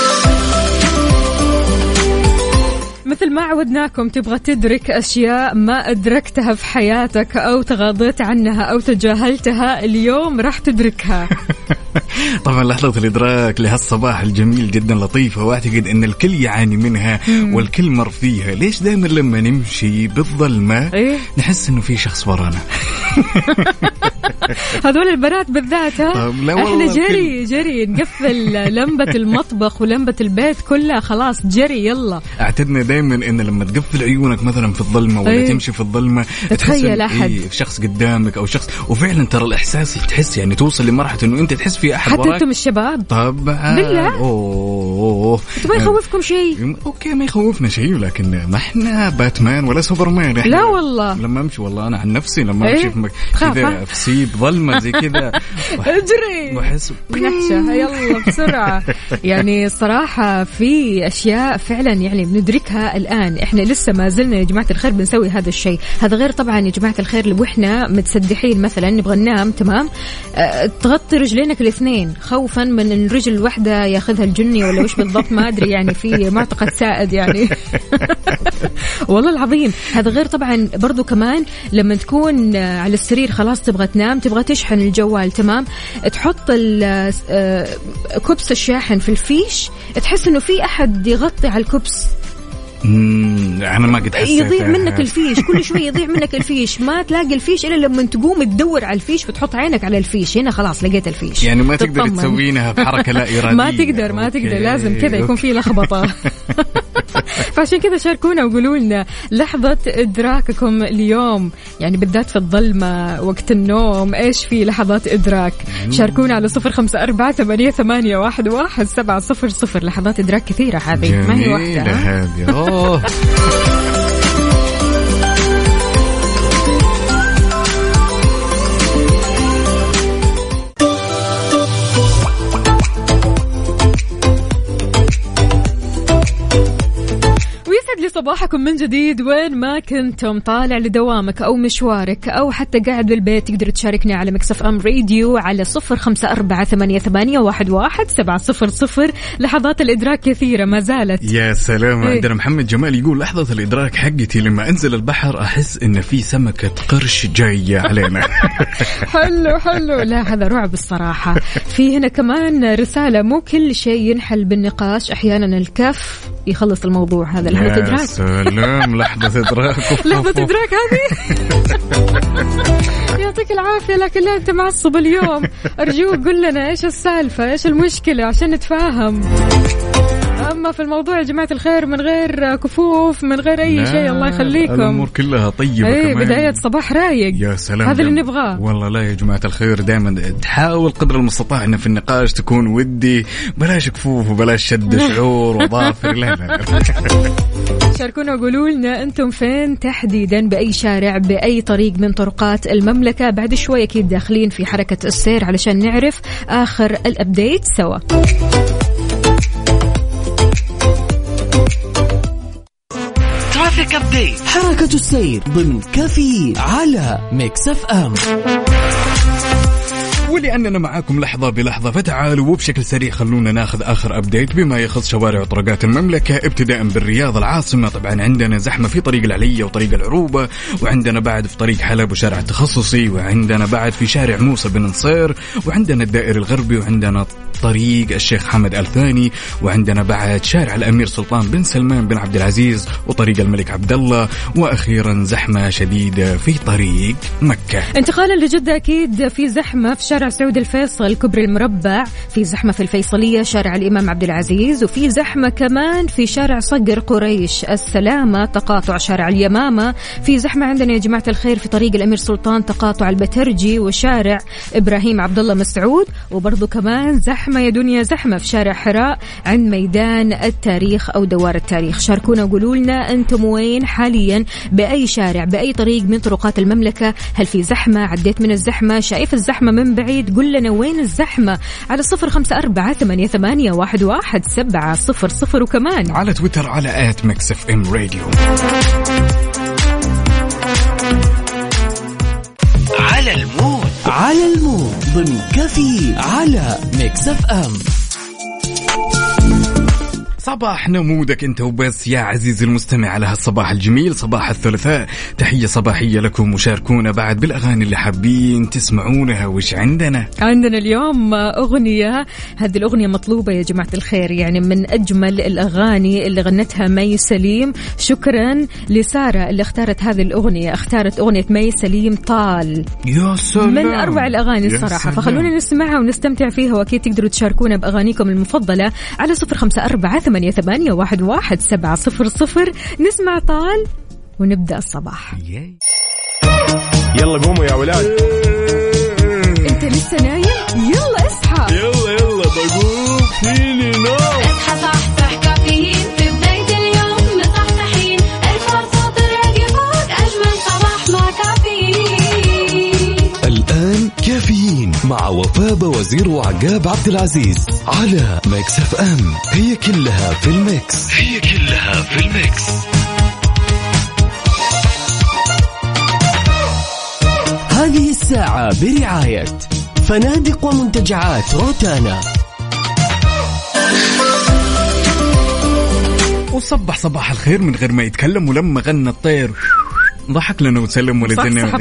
مثل ما عودناكم تبغى تدرك أشياء ما أدركتها في حياتك أو تغاضيت عنها أو تجاهلتها اليوم راح تدركها. [LAUGHS] طبعا لحظة الإدراك لهالصباح الجميل جدا لطيفة وأعتقد أن الكل يعاني منها والكل مر فيها. ليش دائما لما نمشي بالظلمة إيه؟ نحس أنه في شخص ورانا؟ [LAUGHS] هذول البنات بالذات ها؟ إحنا جري جري. نقفل لمبة المطبخ ولمبة البيت كلها خلاص جري يلا. اعتدنا دائما إن لما تقفل عيونك مثلا في الظلمة ولا أي. تمشي في الظلمة تتخيل إن- أحد. إيه في شخص قدامك أو شخص وفعلا ترى الإحساس تحس يعني توصل لمرحلة إنه أنت تحس في أحد حتى أنتم الشباب طبعا بالله؟ أوه ما يخوفكم شيء okay ما يخوفنا شيء لكن ما إحنا باتمان ولا سوبرمان إحنا لا والله. لما أمشي والله أنا عن نفسي لما إيه؟ أمشي في مك- تخاف، كذا؟ في سيب ظلمة زي كذا [LAUGHS] أجري بحس نحشة يلا بسرعة [LAUGHS] يعني صراحة في أشياء فعلا يعني بندركها الآن. إحنا لسه ما زلنا يا جماعة الخير بنسوي هذا الشيء. هذا غير طبعا يا جماعة الخير لو إحنا متسدحين مثلا نبغى ننام تمام؟ أه تغطي رجلينك الاثنين. خوفا من أن رجل واحدة ياخذها الجني ولا وش بالضبط ما أدري يعني في معتقد سائد يعني. [LAUGHS] والله العظيم. هذا غير طبعا برضو كمان لما تكون على السرير خلاص تبغى تنام تبغى تشحن الجوال تمام؟ تحط آه، كبس الشاحن في الفيش. تحس إنه في أحد يغطي على الكبس أنا ما قد حسيت يضيع منك الفيش كل شوي يضيع منك الفيش. ما تلاقي الفيش إلا لما تقوم تدور على الفيش وتحط عينك على الفيش. هنا خلاص لقيت الفيش. يعني ما تقدر. تسوينها بحركة لا [LAUGHS] إرادية. ما تقدر ما تقدر. لازم كذا يكون. في لخبطة. [LAUGHS] فعشان كذا شاركونا وقولوا لنا لحظة إدراككم اليوم. يعني بالذات في الظلمة وقت النوم إيش في لحظات إدراك؟ شاركونا على صفر خمسة أربعة ثمانية, واحد, واحد سبعة صفر صفر. لحظات إدراك كثيرة هذه ما هي واحدة؟ هذه. [LAUGHS] أوه. ويسعد لي صباحكم من جديد. وين ما كنتم طالع لدوامك أو مشوارك أو حتى قاعد بالبيت تقدر تشاركني على مكسف أم راديو على صفر خمسة أربعة ثمانية, ثمانية واحد, واحد سبعة صفر صفر. لحظات الإدراك كثيرة ما زالت. يا سلام. إيه. عندنا محمد جمال يقول لحظة الإدراك حقتي لما أنزل البحر أحس إن في سمكة قرش جاية علينا. [LAUGHS] حلو حلو. لا هذا رعب الصراحة. في هنا كمان رسالة مو كل شيء ينحل بالنقاش أحيانا الكف يخلص الموضوع هذا. لحظة إدراك سلام لحظة إدراك. [LAUGHS] لحظة إدراك هذه. [LAUGHS] يعطيك العافية لكن لا أنت معصب اليوم. أرجوك قل لنا إيش السالفة إيش المشكلة عشان نتفاهم. أما في الموضوع يا جماعة الخير من غير كفوف من غير لا، شيء الله يخليكم. الأمور كلها طيبة إيه كمان بداية صباح رايق. يا سلام هذا اللي نبغاه. والله لا يا جماعة الخير دائما تحاول قدر المستطاع إن في النقاش تكون ودي. بلاش كفوف وبلاش شد [LAUGHS] شعور وظافر. لا لا, لا. شاركونا وقولوا لنا أنتم فين تحديدا بأي شارع بأي طريق من طرقات المملكة؟ بعد شوي أكيد داخلين في حركة السير علشان نعرف آخر ال update سوا. traffic update حركة السير ضمن كافيين على Mix FM ولأننا معاكم لحظة بلحظة فتعالوا وبشكل سريع خلونا ناخذ آخر ابديت بما يخص شوارع وطرقات المملكة ابتداء بالرياض العاصمة طبعا عندنا زحمة في طريق العليه وطريق العروبة وعندنا بعد في طريق حلب وشارع التخصصي وعندنا بعد في شارع موسى بن نصير وعندنا الدائري الغربي وعندنا طريق الشيخ حمد ال ثاني وعندنا بعد شارع الأمير سلطان بن سلمان بن عبد العزيز وطريق الملك عبد الله وأخيرا زحمة شديده في طريق مكة. انتقالا لجدة أكيد في زحمة في شارع سعود الفيصل كبري المربع في زحمة في الفيصلية شارع الإمام عبد العزيز وفي زحمة كمان في شارع صقر قريش السلامة تقاطع شارع اليمامة في زحمة عندنا يا جماعة الخير في طريق الأمير سلطان تقاطع البترجي وشارع إبراهيم عبد الله مسعود وبرضو كمان زحمة يا دنيا زحمة في شارع حراء عند ميدان التاريخ أو دوار التاريخ. شاركونا وقولوا لنا أنتم وين حاليا؟ بأي شارع بأي طريق من طرقات المملكة؟ هل في زحمة؟ عديت من الزحمة؟ شايف الزحمة من بعيد؟ قل لنا وين الزحمة؟ على صفر خمسة أربعة ثمانية, ثمانية واحد, واحد سبعة صفر صفر. وكمان على تويتر على at Mix FM Radio. على ال mood. على ال mood ضمن كافيين على Mix FM. صباح نمودك انت وبس يا عزيزي المستمع على هالصباح الجميل صباح الثلاثاء. تحية صباحية لكم وشاركونا بعد بالأغاني اللي حابين تسمعونها. وش عندنا؟ عندنا اليوم أغنية هذه الأغنية مطلوبة يا جماعة الخير يعني من أجمل الأغاني اللي غنتها مي سليم. شكرا لسارة اللي اختارت هذه الأغنية اختارت أغنية مي سليم طال. يا سلام. من يا الصراحة سلام. فخلونا نسمعها ونستمتع فيها وأكيد تقدروا تشاركونا بأغانيكم المفضلة على صفر خمسة أربعة ثمانية, ثمانية واحد, واحد سبعة صفر صفر. نسمع طال ونبدأ الصباح. يلا قوموا يا ولاد. وفاء وزير وعقاب عبد العزيز على Mix FM. هي كلها في ال mix. هي كلها في ال mix. هذه الساعة برعاية فنادق ومنتجعات روتانا. وصبح صباح الخير من غير ما يتكلم ولما غنى الطير. ضحك لنا وسلم ولدنا؟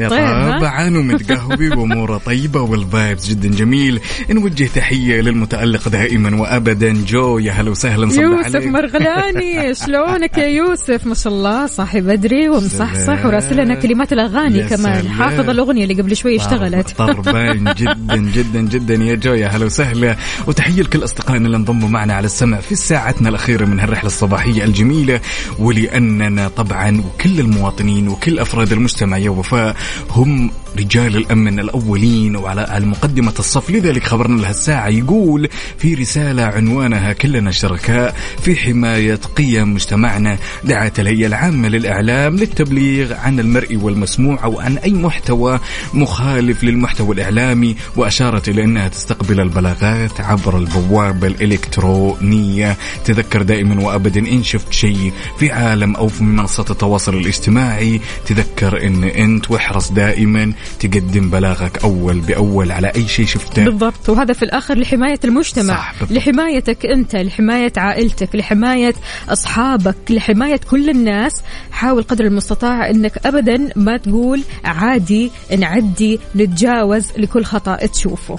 طبعا ومتقهوي [LAUGHS] وأموره طيبة وال vibes جدا جميل. نوجه تحية للمتألق دائما وابدا. جو يا هلا وسهلا يوسف عليك. مرغلاني [LAUGHS] شلونك يا يوسف؟ ما شاء الله صاحي بدري ومصحصح. وراسل لنا كلمات الأغاني يا كمان. سلام. حافظ الأغنية اللي قبل شوي اشتغلت. طربان [LAUGHS] جدا جدا جدا يا جو يا هلا وسهلا. وتحية لكل أصدقائنا اللي انضموا معنا على السمع في ساعتنا الأخيرة من هالرحلة الصباحية الجميلة. ولأننا طبعا وكل المواطنين وكل افراد المجتمع يا وفاء هم رجال الأمن الأولين وعلى على مقدمة الصف. لذلك خبرنا لهالساعه يقول في رسالة عنوانها كلنا شركاء في حماية قيم مجتمعنا. دعت الهيئة العامة للإعلام للتبليغ عن المرئي والمسموع أو عن أي محتوى مخالف للمحتوى الإعلامي وأشارت إلى إنها تستقبل البلاغات عبر البوابة الإلكترونية. تذكر دائما وابدا إن شفت شيء في عالم أو في منصة التواصل الاجتماعي. تذكر إن أنت واحرص دائما تقدم بلاغك أول بأول على أي شيء شفته. بالضبط. وهذا في الآخر لحماية المجتمع. صح، بالضبط. لحمايتك أنت لحماية عائلتك لحماية أصحابك لحماية كل الناس. حاول قدر المستطاع إنك ابدا ما تقول عادي نعدي نتجاوز لكل خطأ تشوفه.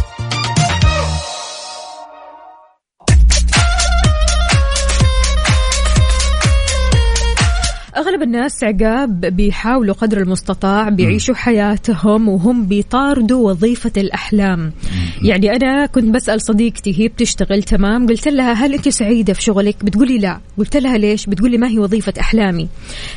أغلب الناس عقاب بيحاولوا قدر المستطاع بيعيشوا حياتهم وهم بيطاردوا وظيفة الأحلام. يعني أنا كنت بسأل صديقتي هي بتشتغل تمام؟ قلت لها هل أنت سعيدة في شغلك؟ بتقولي لا. قلت لها ليش؟ بتقولي ما هي وظيفة أحلامي.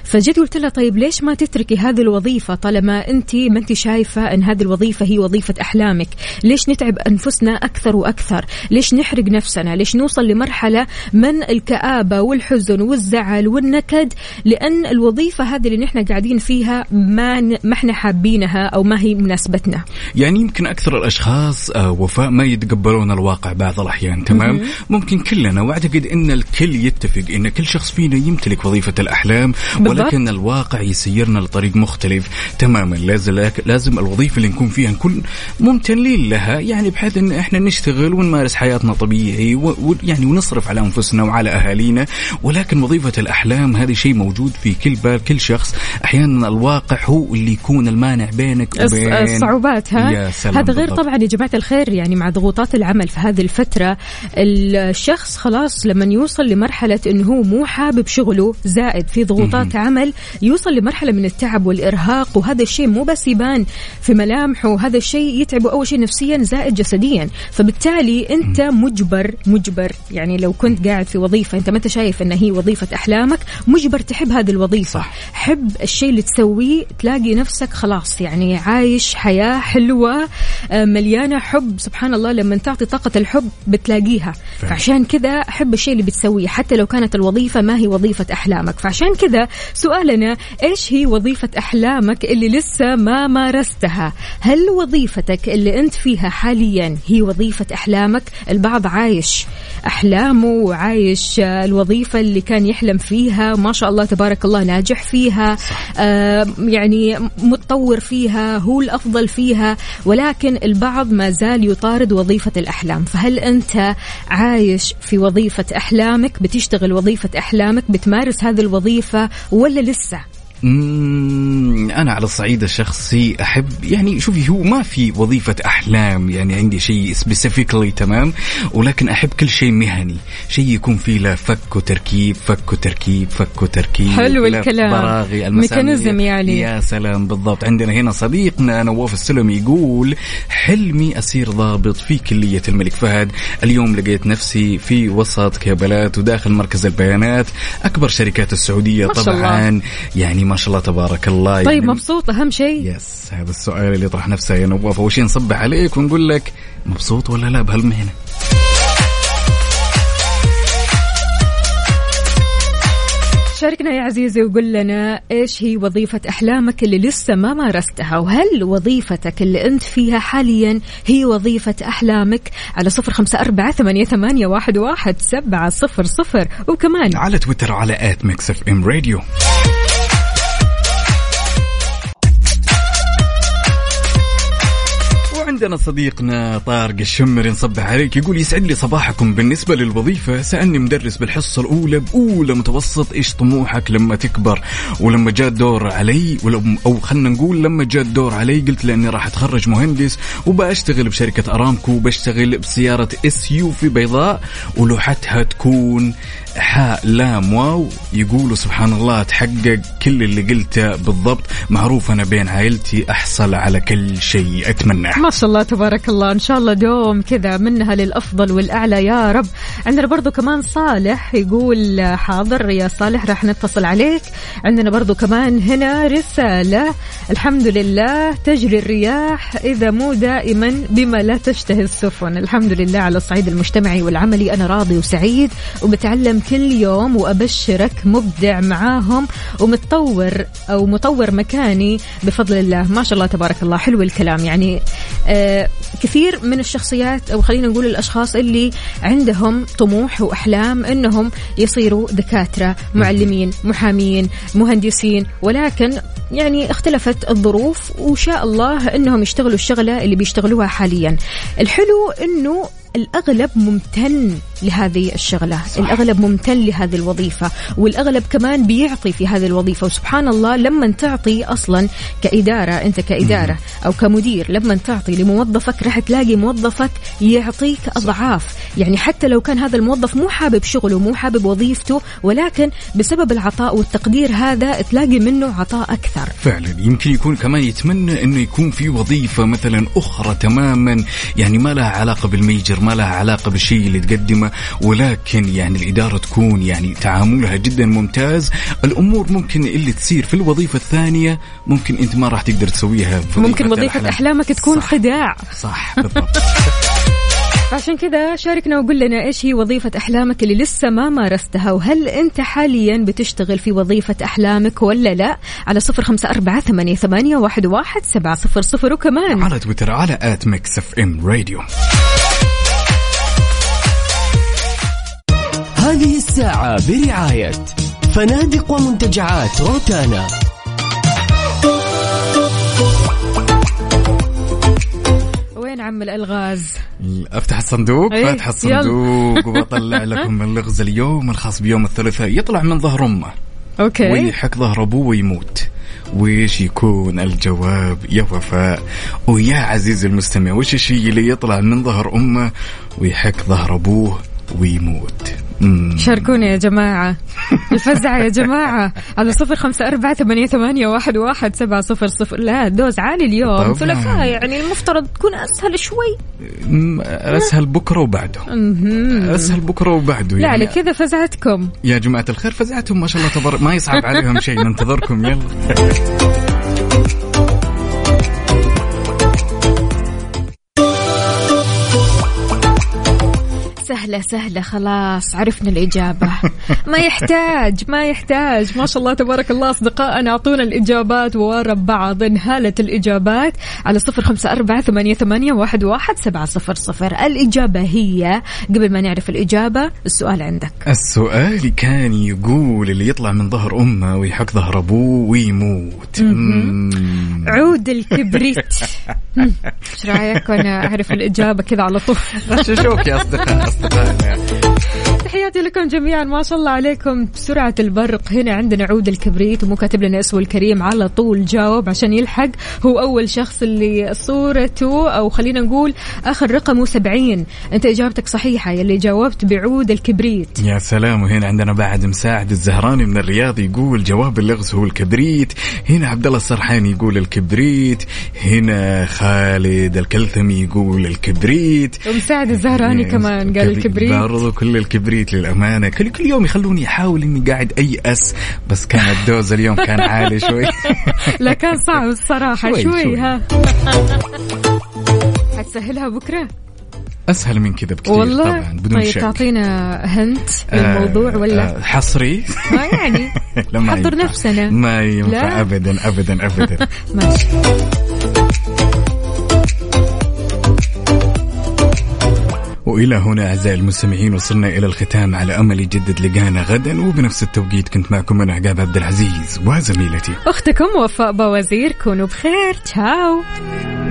فجيت قلت لها طيب ليش ما تتركي هذه الوظيفة طالما أنت ما أنت شايفة أن هذه الوظيفة هي وظيفة أحلامك؟ ليش نتعب أنفسنا أكثر وأكثر؟ ليش نحرق نفسنا؟ ليش نوصل لمرحلة من الكآبة والحزن والزعل والنكد؟ لأن الوظيفة هذه اللي نحن قاعدين فيها ما ن- ما إحنا حابينها أو ما هي مناسبتنا. يعني يمكن أكثر الأشخاص آه، وفاء ما يتقبلون الواقع بعض الأحيان تمام؟ ممكن كلنا وأعتقد إن الكل يتفق إن كل شخص فينا يمتلك وظيفة الأحلام بالضبط. ولكن الواقع يسيرنا لطريق مختلف تماما. لازم لازم الوظيفة اللي نكون فيها نكون ممتنين لها يعني بحيث إن إحنا نشتغل ونمارس حياتنا طبيعي و- ويعني ونصرف على أنفسنا وعلى أهالينا ولكن وظيفة الأحلام هذا شيء موجود في كل بال كل شخص. أحيانا الواقع هو اللي يكون المانع بينك وبين الصعوبات ها؟ هذا غير بالضبط. طبعا يا جماعة الخير يعني مع ضغوطات العمل في هذه الفترة الشخص خلاص لما يوصل لمرحلة إنه هو مو حابب شغله زائد في ضغوطات عمل يوصل لمرحلة من التعب والإرهاق وهذا الشيء مو بس يبان في ملامحه وهذا الشيء يتعبه أول شيء نفسيا زائد جسديا. فبالتالي أنت مجبر مجبر يعني لو كنت قاعد في وظيفة أنت ما انت شايف انها هي وظيفة أحلامك مجبر تحب هذه الوظيفة. صح. حب الشيء اللي تسويه تلاقي نفسك خلاص يعني عايش حياة حلوة آه، مليانة حب. سبحان الله لما تعطي طاقة الحب بتلاقيها. فعلا. فعشان كذا حب الشيء اللي بتسويه حتى لو كانت الوظيفة ما هي وظيفة أحلامك. فعشان كذا سؤالنا إيش هي وظيفة أحلامك اللي لسه ما مارستها؟ هل وظيفتك اللي أنت فيها حاليا هي وظيفة أحلامك؟ البعض عايش أحلامه وعايش آه، الوظيفة اللي كان يحلم فيها. ما شاء الله تبارك الله ناجح فيها آه يعني متطور فيها هو الأفضل فيها ولكن البعض ما زال يطارد وظيفة الأحلام. فهل أنت عايش في وظيفة أحلامك؟ بتشتغل وظيفة أحلامك؟ بتمارس هذه الوظيفة؟ ولا لسه أنا على الصعيد الشخصي أحب يعني شوفي هو ما في وظيفة أحلام يعني عندي شيء specifically تمام ولكن أحب كل شيء مهني شيء يكون فيه له فك وتركيب فك وتركيب فك وتركيب حلو الكلام. براغي. mechanism يعني. يا سلام بالضبط عندنا هنا صديقنا نواف السلم يقول حلمي اصير ضابط في كلية الملك فهد اليوم لقيت نفسي في وسط كابلات وداخل مركز البيانات أكبر شركات السعودية طبعا يعني ما شاء الله تبارك الله طيب يعني مبسوط؟ أهم شيء؟ يس هذا السؤال اللي يطرح نفسه. يا نواف أول شيء نصبح عليك ونقول لك مبسوط ولا لا بهالمهنة؟ شاركنا يا عزيزي وقول لنا إيش هي وظيفة أحلامك اللي لسه ما مارستها؟ وهل وظيفتك اللي أنت فيها حاليا هي وظيفة أحلامك؟ على صفر خمسة أربعة ثمانية, ثمانية واحد, واحد سبعة صفر صفر. وكمان على تويتر على at Mix FM Radio. وعندنا صديقنا طارق الشمري نصبح عليك يقول يسعد لي صباحكم. بالنسبة للوظيفة سألني مدرس بالحصة الأولى بأولى متوسط إيش طموحك لما تكبر؟ ولما جاء الدور علي أو خلنا نقول لما جاء الدور علي قلت لأني راح أتخرج مهندس وبأشتغل بشركة أرامكو وبشتغل بسيارة SUV بيضاء ولوحتها تكون حاء لام واو. يقولوا سبحان الله تحقق كل اللي قلته بالضبط معروف أنا بين عائلتي أحصل على كل شيء أتمناه ما شاء الله. تبارك الله. إن شاء الله دوم كذا منها للأفضل والأعلى. يا رب. عندنا برضو كمان صالح يقول حاضر يا صالح راح نتصل عليك. عندنا برضو كمان هنا رسالة. الحمد لله تجري الرياح إذا مو دائما بما لا تشتهي السفن. الحمد لله على الصعيد المجتمعي والعملي. أنا راضي وسعيد ومتعلم كل يوم وأبشرك مبدع معاهم ومتطور أو مطور مكاني بفضل الله. ما شاء الله تبارك الله. حلو الكلام. يعني آه كثير من الشخصيات أو خلينا نقول الأشخاص اللي عندهم طموح وأحلام أنهم يصيروا دكاترة معلمين محامين مهندسين. ولكن يعني اختلفت الظروف وشاء الله أنهم يشتغلوا الشغلة اللي بيشتغلوها حاليا. الحلو أنه الأغلب ممتن لهذه الشغلة صح. الأغلب ممتن لهذه الوظيفة والأغلب كمان بيعطي في هذه الوظيفة. وسبحان الله لما تعطي أصلا كإدارة أنت كإدارة أو كمدير لما تعطي لموظفك راح تلاقي موظفك يعطيك أضعاف. يعني حتى لو كان هذا الموظف مو حابب شغله مو حابب وظيفته ولكن بسبب العطاء والتقدير هذا تلاقي منه عطاء أكثر. فعلا. يمكن يكون كمان يتمنى إنه يكون في وظيفة مثلا أخرى تماما يعني ما لها علاقة بالميجر. ما لها علاقة بالشيء اللي تقدمه ولكن يعني الإدارة تكون يعني تعاملها جدا ممتاز. الأمور ممكن اللي تصير في الوظيفة الثانية ممكن أنت ما راح تقدر تسويها في ممكن وظيفة الأحلام. أحلامك تكون صح. خداع. صح [LAUGHS] بالضبط. عشان كذا شاركنا وقول لنا إيش هي وظيفة أحلامك اللي لسه ما مارستها وهل أنت حاليا بتشتغل في وظيفة أحلامك ولا لا؟ على صفر خمسة أربعة ثمانية, ثمانية واحد, واحد سبعة صفر صفر وكمان على تويتر على at Mix FM Radio. هذه الساعة برعاية فنادق ومنتجعات روتانا. وين عم الألغاز؟ أفتح الصندوق إيه، فاتح الصندوق وبطلع [LAUGHS] لكم اللغز اليوم الخاص بيوم الثلاثاء. يطلع من ظهر أمه. okay. ويحك ظهر أبوه ويموت. ويش يكون الجواب؟ يا وفاء. ويا عزيزي المستمع وش الشيء اللي يطلع من ظهر أمه ويحك ظهر أبوه ويموت. شاركونا يا جماعة. [LAUGHS] الفزعة يا جماعة. على صفر خمسة أربعة ثمانية, ثمانية واحد, واحد سبعة صفر صفر. لا دوز عالي اليوم. ثلاثاء يعني المفترض تكون أسهل شوي. مم، أسهل بكرة وبعده. مهم. أسهل بكرة وبعده لا يعني. على كذا فزعتكم. يا جماعة الخير فزعتهم ما شاء الله تبارك ما يصعب عليهم شيء ننتظركم يلا. سهلة سهلة خلاص عرفنا الإجابة. [LAUGHS] ما يحتاج ما يحتاج. ما شاء الله تبارك الله أصدقائنا أعطونا الإجابات ورا بعض. انهالت الإجابات على صفر خمسة أربعة ثمانية, ثمانية واحد, واحد سبعة صفر صفر. الإجابة هي قبل ما نعرف الإجابة السؤال عندك. السؤال كان يقول اللي يطلع من ظهر أمه ويحك ظهر أبوه ويموت. عود الكبريت. [LAUGHS] إيش رأيك؟ وأنا أعرف الإجابة كذا على طول. غششوك يا أصدقاء. اصدقائنا تحياتي لكم جميعا. ما شاء الله عليكم. بسرعة البرق هنا عندنا عود الكبريت ومو كاتب لنا اسمه الكريم على طول جاوب عشان يلحق. هو أول شخص اللي صورته أو خلينا نقول آخر رقمه 70 أنت إجابتك صحيحة يلي جاوبت بعود الكبريت. يا سلام. وهنا عندنا بعد مساعد الزهراني من الرياض يقول جواب اللغز هو الكبريت. هنا عبد الله السرحاني يقول الكبريت. هنا خالد الكلثمي يقول الكبريت. ومساعد الزهراني كمان قال الكبريت. برضو كل الكبريت للأمانة. كل, كل يوم يخلوني أحاول إني قاعد أي أس بس كان الدوز اليوم كان عالي شوي. [LAUGHS] لا كان صعب الصراحة. شوي- شوي, شوي. ها. حتسهلها بكرة؟ أسهل من كذا بكثير والله. طبعا بدون طيب شك. تعطينا هنت للموضوع آه، ولا؟ آه، حصري؟ ما يعني. [LAUGHS] لا ما حضر ينفع. نفسنا. ما ينفع. لا. ابدا ابدا ابدا. [LAUGHS] ماشي. وإلى هنا أعزائي المستمعين وصلنا إلى الختام على أمل يجدد لقانا غدا. وبنفس التوقيت كنت معكم أنا عقاب عبد العزيز وزميلتي. أختكم وفاء بوازير كونوا بخير. تشاو.